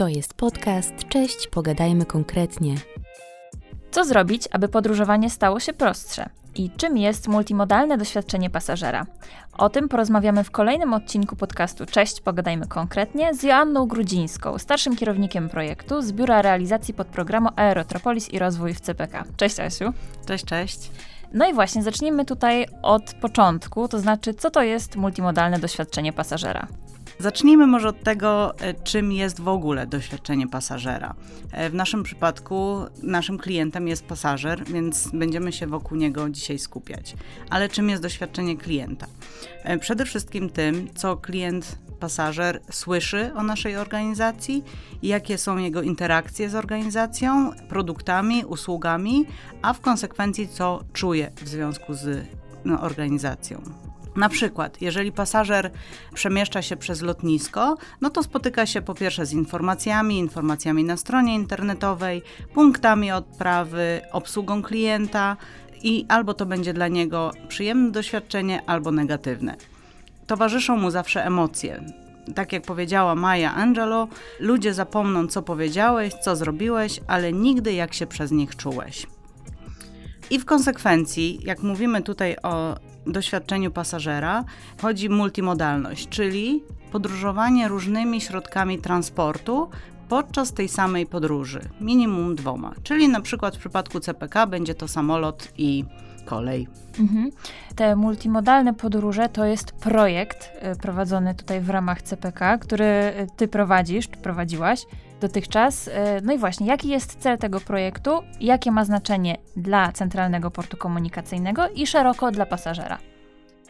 To jest podcast Cześć, pogadajmy konkretnie. Co zrobić, aby podróżowanie stało się prostsze? I czym jest multimodalne doświadczenie pasażera? O tym porozmawiamy w kolejnym odcinku podcastu Cześć, pogadajmy konkretnie z Joanną Grudzińską, starszym kierownikiem projektu z Biura Realizacji Podprogramu Aerotropolis i Rozwój w CPK. Cześć Asiu. Cześć, cześć. No i właśnie, zacznijmy tutaj od początku, to znaczy co to jest multimodalne doświadczenie pasażera? Zacznijmy może od tego, e, czym jest w ogóle doświadczenie pasażera. E, w naszym przypadku naszym klientem jest pasażer, więc będziemy się wokół niego dzisiaj skupiać. Ale czym jest doświadczenie klienta? E, przede wszystkim tym, co klient pasażer słyszy o naszej organizacji, jakie są jego interakcje z organizacją, produktami, usługami, a w konsekwencji co czuje w związku z no, organizacją. Na przykład, jeżeli pasażer przemieszcza się przez lotnisko, no to spotyka się po pierwsze z informacjami, informacjami na stronie internetowej, punktami odprawy, obsługą klienta i albo to będzie dla niego przyjemne doświadczenie, albo negatywne. Towarzyszą mu zawsze emocje. Tak jak powiedziała Maja Angelo, ludzie zapomną, co powiedziałeś, co zrobiłeś, ale nigdy jak się przez nich czułeś. I w konsekwencji, jak mówimy tutaj o doświadczeniu pasażera, chodzi multimodalność, czyli podróżowanie różnymi środkami transportu podczas tej samej podróży, minimum dwoma. Czyli na przykład w przypadku CPK będzie to samolot i kolej. Mhm. Te multimodalne podróże to jest projekt y, prowadzony tutaj w ramach CPK, który y, ty prowadzisz, czy prowadziłaś dotychczas. Y, no i właśnie, jaki jest cel tego projektu? Jakie ma znaczenie dla Centralnego Portu Komunikacyjnego i szeroko dla pasażera?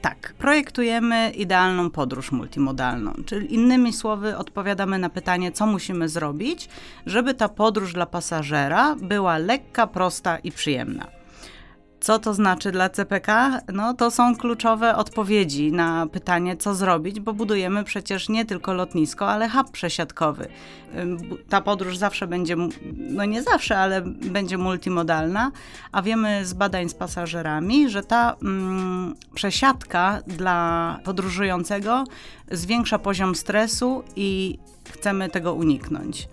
Tak, projektujemy idealną podróż multimodalną, czyli innymi słowy odpowiadamy na pytanie, co musimy zrobić, żeby ta podróż dla pasażera była lekka, prosta i przyjemna. Co to znaczy dla CPK? No, to są kluczowe odpowiedzi na pytanie, co zrobić, bo budujemy przecież nie tylko lotnisko, ale hub przesiadkowy. Ta podróż zawsze będzie, no nie zawsze, ale będzie multimodalna, a wiemy z badań z pasażerami, że ta mm, przesiadka dla podróżującego zwiększa poziom stresu i chcemy tego uniknąć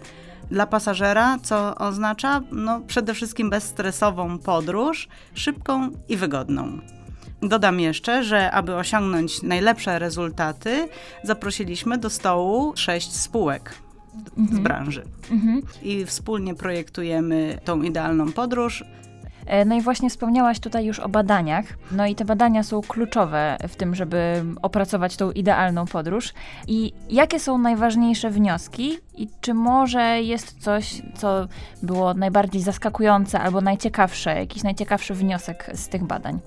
dla pasażera, co oznacza no, przede wszystkim bezstresową podróż, szybką i wygodną. Dodam jeszcze, że aby osiągnąć najlepsze rezultaty, zaprosiliśmy do stołu sześć spółek z mhm. branży. Mhm. I wspólnie projektujemy tą idealną podróż. E, no i właśnie wspomniałaś tutaj już o badaniach. No i te badania są kluczowe w tym, żeby opracować tą idealną podróż. I jakie są najważniejsze wnioski i czy może jest coś, co było najbardziej zaskakujące albo najciekawsze, jakiś najciekawszy wniosek z tych badań?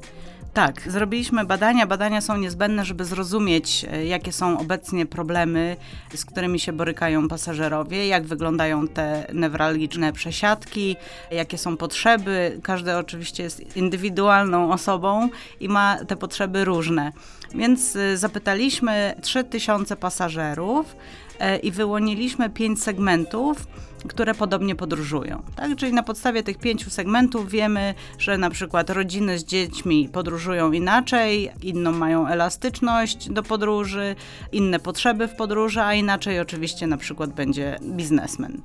Tak, zrobiliśmy badania. Badania są niezbędne, żeby zrozumieć, e, jakie są obecnie problemy, z którymi się borykają pasażerowie, jak wyglądają te newralgiczne przesiadki, jakie są potrzeby. Każdy oczywiście jest indywidualną osobą i ma te potrzeby różne. Więc e, zapytaliśmy 3000 pasażerów e, i wyłoniliśmy pięć segmentów które podobnie podróżują. Tak? Czyli na podstawie tych pięciu segmentów wiemy, że na przykład rodziny z dziećmi podróżują inaczej, inną mają elastyczność do podróży, inne potrzeby w podróży, a inaczej oczywiście na przykład będzie biznesmen.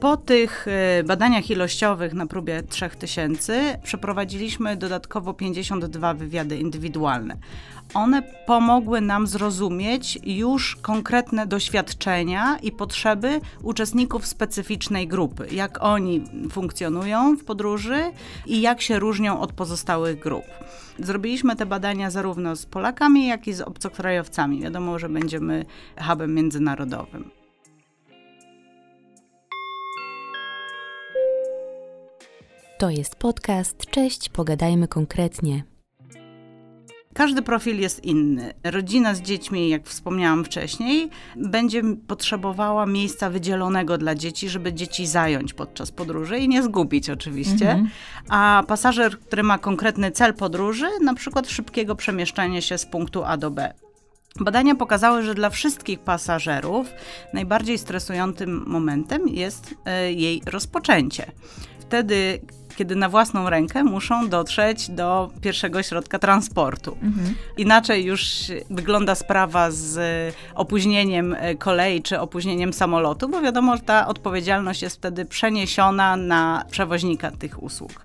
Po tych e, badaniach ilościowych na próbie 3000 przeprowadziliśmy dodatkowo 52 wywiady indywidualne. One pomogły nam zrozumieć już konkretne doświadczenia i potrzeby uczestników specyficznej grupy, jak oni funkcjonują w podróży i jak się różnią od pozostałych grup. Zrobiliśmy te badania zarówno z Polakami, jak i z obcokrajowcami. Wiadomo, że będziemy hubem międzynarodowym. To jest podcast. Cześć, pogadajmy konkretnie. Każdy profil jest inny. Rodzina z dziećmi, jak wspomniałam wcześniej, będzie potrzebowała miejsca wydzielonego dla dzieci, żeby dzieci zająć podczas podróży i nie zgubić oczywiście. Mhm. A pasażer, który ma konkretny cel podróży, na przykład szybkiego przemieszczania się z punktu A do B. Badania pokazały, że dla wszystkich pasażerów najbardziej stresującym momentem jest e, jej rozpoczęcie. Wtedy kiedy na własną rękę muszą dotrzeć do pierwszego środka transportu. Mhm. Inaczej już wygląda sprawa z opóźnieniem kolei czy opóźnieniem samolotu, bo wiadomo, że ta odpowiedzialność jest wtedy przeniesiona na przewoźnika tych usług.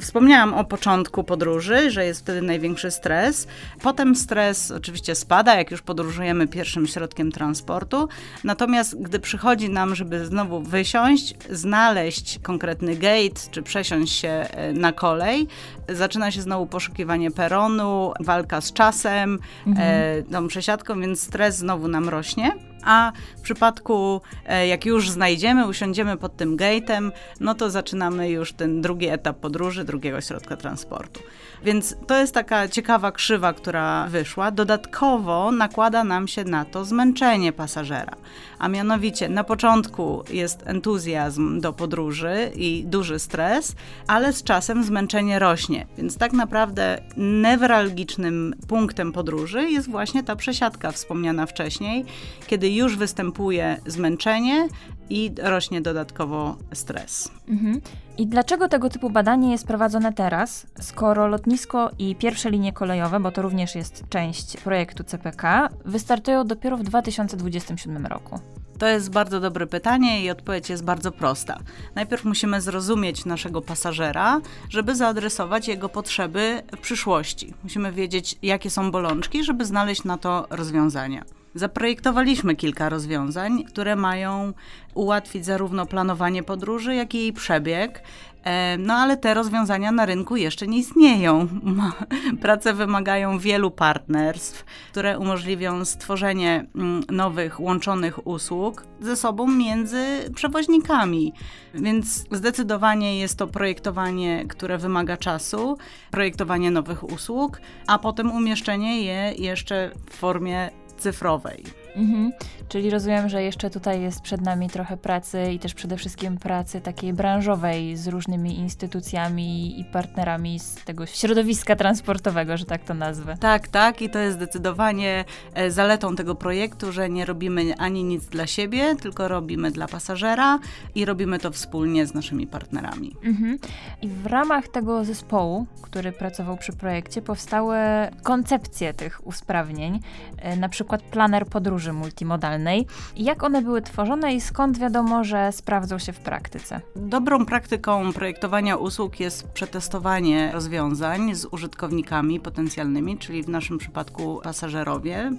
Wspomniałam o początku podróży, że jest wtedy największy stres. Potem stres oczywiście spada, jak już podróżujemy pierwszym środkiem transportu. Natomiast gdy przychodzi nam, żeby znowu wysiąść, znaleźć konkretny gate, czy przesiąść się e, na kolej, zaczyna się znowu poszukiwanie peronu, walka z czasem, mhm. e, tą przesiadką, więc stres znowu nam rośnie a w przypadku, e, jak już znajdziemy, usiądziemy pod tym gate'em, no to zaczynamy już ten drugi etap podróży, drugiego środka transportu. Więc to jest taka ciekawa krzywa, która wyszła. Dodatkowo nakłada nam się na to zmęczenie pasażera. A mianowicie na początku jest entuzjazm do podróży i duży stres, ale z czasem zmęczenie rośnie. Więc tak naprawdę newralgicznym punktem podróży jest właśnie ta przesiadka wspomniana wcześniej, kiedy już występuje zmęczenie i rośnie dodatkowo stres. Mhm. I dlaczego tego typu badanie jest prowadzone teraz, skoro lotnisko i pierwsze linie kolejowe, bo to również jest część projektu CPK, wystartują dopiero w 2027 roku? To jest bardzo dobre pytanie i odpowiedź jest bardzo prosta. Najpierw musimy zrozumieć naszego pasażera, żeby zaadresować jego potrzeby w przyszłości. Musimy wiedzieć, jakie są bolączki, żeby znaleźć na to rozwiązania. Zaprojektowaliśmy kilka rozwiązań, które mają ułatwić zarówno planowanie podróży, jak i jej przebieg. E, no ale te rozwiązania na rynku jeszcze nie istnieją. Prace wymagają wielu partnerstw, które umożliwią stworzenie mm, nowych, łączonych usług ze sobą między przewoźnikami. Więc zdecydowanie jest to projektowanie, które wymaga czasu, projektowanie nowych usług, a potem umieszczenie je jeszcze w formie cyfrowej. Mhm. Czyli rozumiem, że jeszcze tutaj jest przed nami trochę pracy i też przede wszystkim pracy takiej branżowej z różnymi instytucjami i partnerami z tego środowiska transportowego, że tak to nazwę. Tak, tak i to jest zdecydowanie e, zaletą tego projektu, że nie robimy ani nic dla siebie, tylko robimy dla pasażera i robimy to wspólnie z naszymi partnerami. Mhm. I w ramach tego zespołu, który pracował przy projekcie, powstały koncepcje tych usprawnień, e, na przykład planer podróży podróży multimodalnej. Jak one były tworzone i skąd wiadomo, że sprawdzą się w praktyce? Dobrą praktyką projektowania usług jest przetestowanie rozwiązań z użytkownikami potencjalnymi, czyli w naszym przypadku pasażerowie.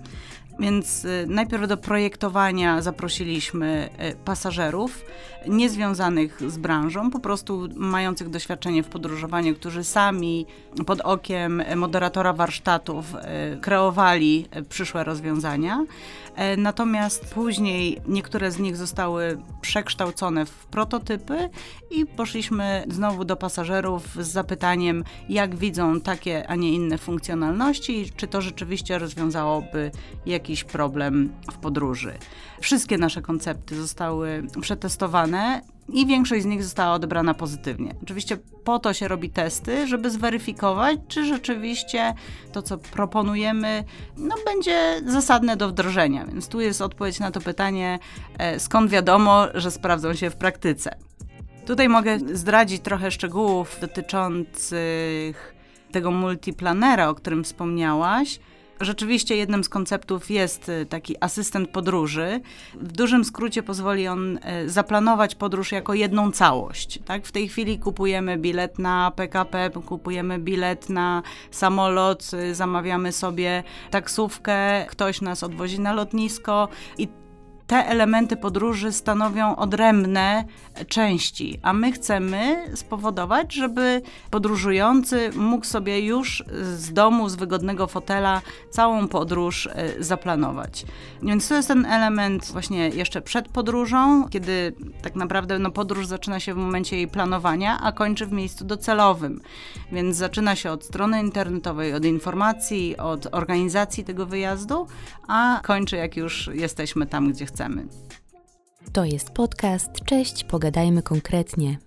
Więc y, najpierw do projektowania zaprosiliśmy y, pasażerów niezwiązanych z branżą, po prostu mających doświadczenie w podróżowaniu, którzy sami pod okiem moderatora warsztatów y, kreowali przyszłe rozwiązania. E, natomiast później niektóre z nich zostały przekształcone w prototypy i poszliśmy znowu do pasażerów z zapytaniem, jak widzą takie, a nie inne funkcjonalności czy to rzeczywiście rozwiązałoby jakiś problem w podróży. Wszystkie nasze koncepty zostały przetestowane i większość z nich została odebrana pozytywnie. Oczywiście po to się robi testy, żeby zweryfikować, czy rzeczywiście to, co proponujemy, no, będzie zasadne do wdrożenia. Więc tu jest odpowiedź na to pytanie, e, skąd wiadomo, że sprawdzą się w praktyce. Tutaj mogę zdradzić trochę szczegółów dotyczących tego multiplanera, o którym wspomniałaś. Rzeczywiście jednym z konceptów jest y, taki asystent podróży. W dużym skrócie pozwoli on y, zaplanować podróż jako jedną całość. Tak? W tej chwili kupujemy bilet na PKP, kupujemy bilet na samolot, y, zamawiamy sobie taksówkę, ktoś nas odwozi na lotnisko i te elementy podróży stanowią odrębne części, a my chcemy spowodować, żeby podróżujący mógł sobie już z domu, z wygodnego fotela całą podróż e, zaplanować. Więc to jest ten element właśnie jeszcze przed podróżą, kiedy tak naprawdę no, podróż zaczyna się w momencie jej planowania, a kończy w miejscu docelowym. Więc zaczyna się od strony internetowej, od informacji, od organizacji tego wyjazdu, a kończy jak już jesteśmy tam, gdzie chcemy chcemy. To jest podcast Cześć, pogadajmy konkretnie.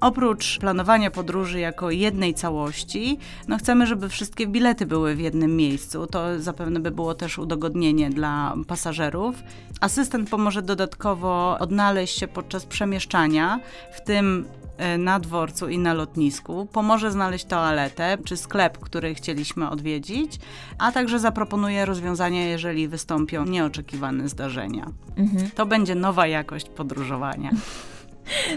Oprócz planowania podróży jako jednej całości, no chcemy, żeby wszystkie bilety były w jednym miejscu. To zapewne by było też udogodnienie dla pasażerów. Asystent pomoże dodatkowo odnaleźć się podczas przemieszczania, w tym na dworcu i na lotnisku, pomoże znaleźć toaletę czy sklep, który chcieliśmy odwiedzić, a także zaproponuje rozwiązania, jeżeli wystąpią nieoczekiwane zdarzenia. Mhm. To będzie nowa jakość podróżowania.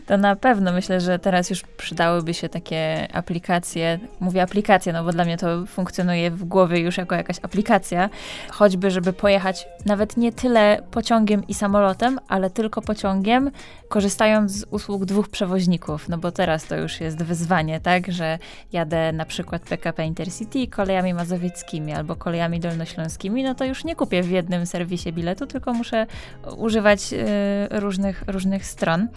To na pewno myślę, że teraz już przydałyby się takie aplikacje. Mówię aplikacje, no bo dla mnie to funkcjonuje w głowie już jako jakaś aplikacja. Choćby, żeby pojechać nawet nie tyle pociągiem i samolotem, ale tylko pociągiem, korzystając z usług dwóch przewoźników. No bo teraz to już jest wyzwanie, tak, że jadę na przykład PKP Intercity kolejami mazowieckimi albo kolejami dolnośląskimi, no to już nie kupię w jednym serwisie biletu, tylko muszę używać y, różnych, różnych stron.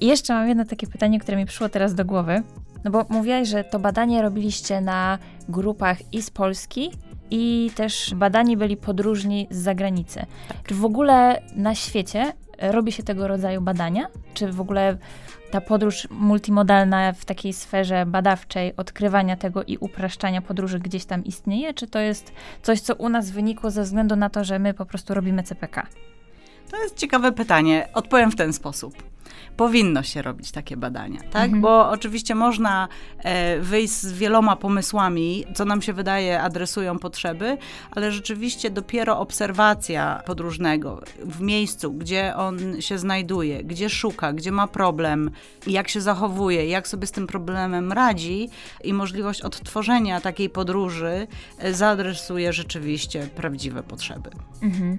I jeszcze mam jedno takie pytanie, które mi przyszło teraz do głowy. No bo mówiłaś, że to badanie robiliście na grupach i z Polski, i też badani byli podróżni z zagranicy. Tak. Czy w ogóle na świecie robi się tego rodzaju badania? Czy w ogóle ta podróż multimodalna w takiej sferze badawczej, odkrywania tego i upraszczania podróży gdzieś tam istnieje? Czy to jest coś, co u nas wynikło ze względu na to, że my po prostu robimy CPK? To jest ciekawe pytanie. Odpowiem w ten sposób powinno się robić takie badania, tak? Mhm. Bo oczywiście można e, wyjść z wieloma pomysłami, co nam się wydaje adresują potrzeby, ale rzeczywiście dopiero obserwacja podróżnego w miejscu, gdzie on się znajduje, gdzie szuka, gdzie ma problem, jak się zachowuje, jak sobie z tym problemem radzi i możliwość odtworzenia takiej podróży e, zaadresuje rzeczywiście prawdziwe potrzeby. Mhm.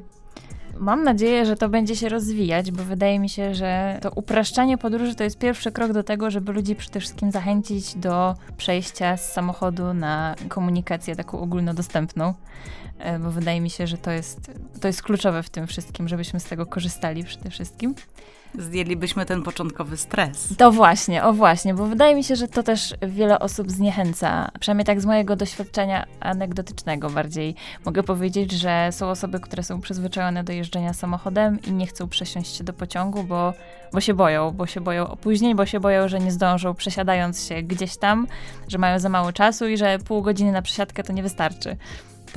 Mam nadzieję, że to będzie się rozwijać, bo wydaje mi się, że to upraszczanie podróży to jest pierwszy krok do tego, żeby ludzi przede wszystkim zachęcić do przejścia z samochodu na komunikację taką ogólnodostępną. E, bo wydaje mi się, że to jest, to jest kluczowe w tym wszystkim, żebyśmy z tego korzystali przede wszystkim zdjęlibyśmy ten początkowy stres. To właśnie, o właśnie, bo wydaje mi się, że to też wiele osób zniechęca. Przynajmniej tak z mojego doświadczenia anegdotycznego bardziej mogę powiedzieć, że są osoby, które są przyzwyczajone do jeżdżenia samochodem i nie chcą przesiąść się do pociągu, bo, bo się boją, bo się boją opóźnień, bo się boją, że nie zdążą przesiadając się gdzieś tam, że mają za mało czasu i że pół godziny na przesiadkę to nie wystarczy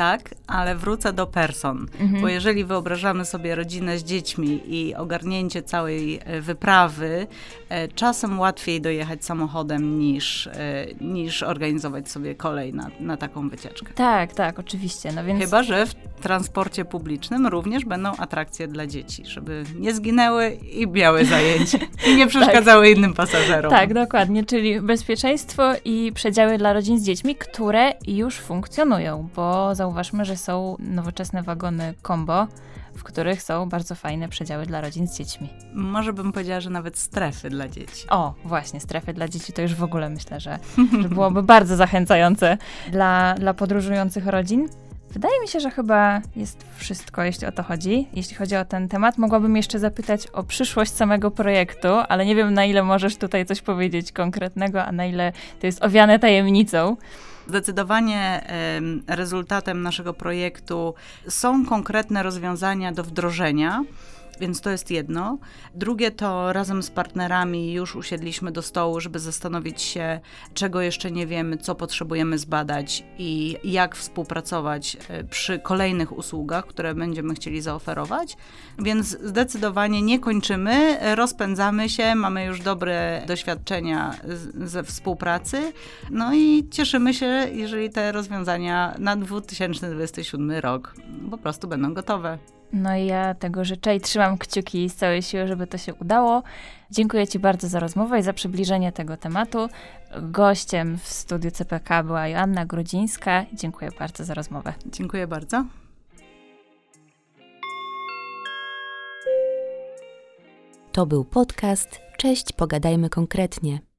tak, ale wrócę do person, mhm. bo jeżeli wyobrażamy sobie rodzinę z dziećmi i ogarnięcie całej e, wyprawy, e, czasem łatwiej dojechać samochodem niż, e, niż organizować sobie kolej na, na taką wycieczkę. Tak, tak, oczywiście. No więc... Chyba, że w transporcie publicznym również będą atrakcje dla dzieci, żeby nie zginęły i miały zajęcie i nie przeszkadzały tak. innym pasażerom. Tak, dokładnie, czyli bezpieczeństwo i przedziały dla rodzin z dziećmi, które już funkcjonują, bo zauważmy, że są nowoczesne wagony combo, w których są bardzo fajne przedziały dla rodzin z dziećmi. Może bym powiedziała, że nawet strefy dla dzieci. O, właśnie, strefy dla dzieci to już w ogóle myślę, że, że byłoby bardzo zachęcające dla, dla podróżujących rodzin. Wydaje mi się, że chyba jest wszystko, jeśli o to chodzi. Jeśli chodzi o ten temat, mogłabym jeszcze zapytać o przyszłość samego projektu, ale nie wiem, na ile możesz tutaj coś powiedzieć konkretnego, a na ile to jest owiane tajemnicą. Zdecydowanie rezultatem naszego projektu są konkretne rozwiązania do wdrożenia więc to jest jedno. Drugie to razem z partnerami już usiedliśmy do stołu, żeby zastanowić się, czego jeszcze nie wiemy, co potrzebujemy zbadać i jak współpracować e, przy kolejnych usługach, które będziemy chcieli zaoferować. Więc zdecydowanie nie kończymy, rozpędzamy się, mamy już dobre doświadczenia ze współpracy. No i cieszymy się, jeżeli te rozwiązania na 2027 rok po prostu będą gotowe. No i ja tego życzę i trzymam kciuki z całej siły, żeby to się udało. Dziękuję Ci bardzo za rozmowę i za przybliżenie tego tematu. Gościem w studiu CPK była Joanna Grudzińska. Dziękuję bardzo za rozmowę. Dziękuję bardzo. To był podcast. Cześć, pogadajmy konkretnie.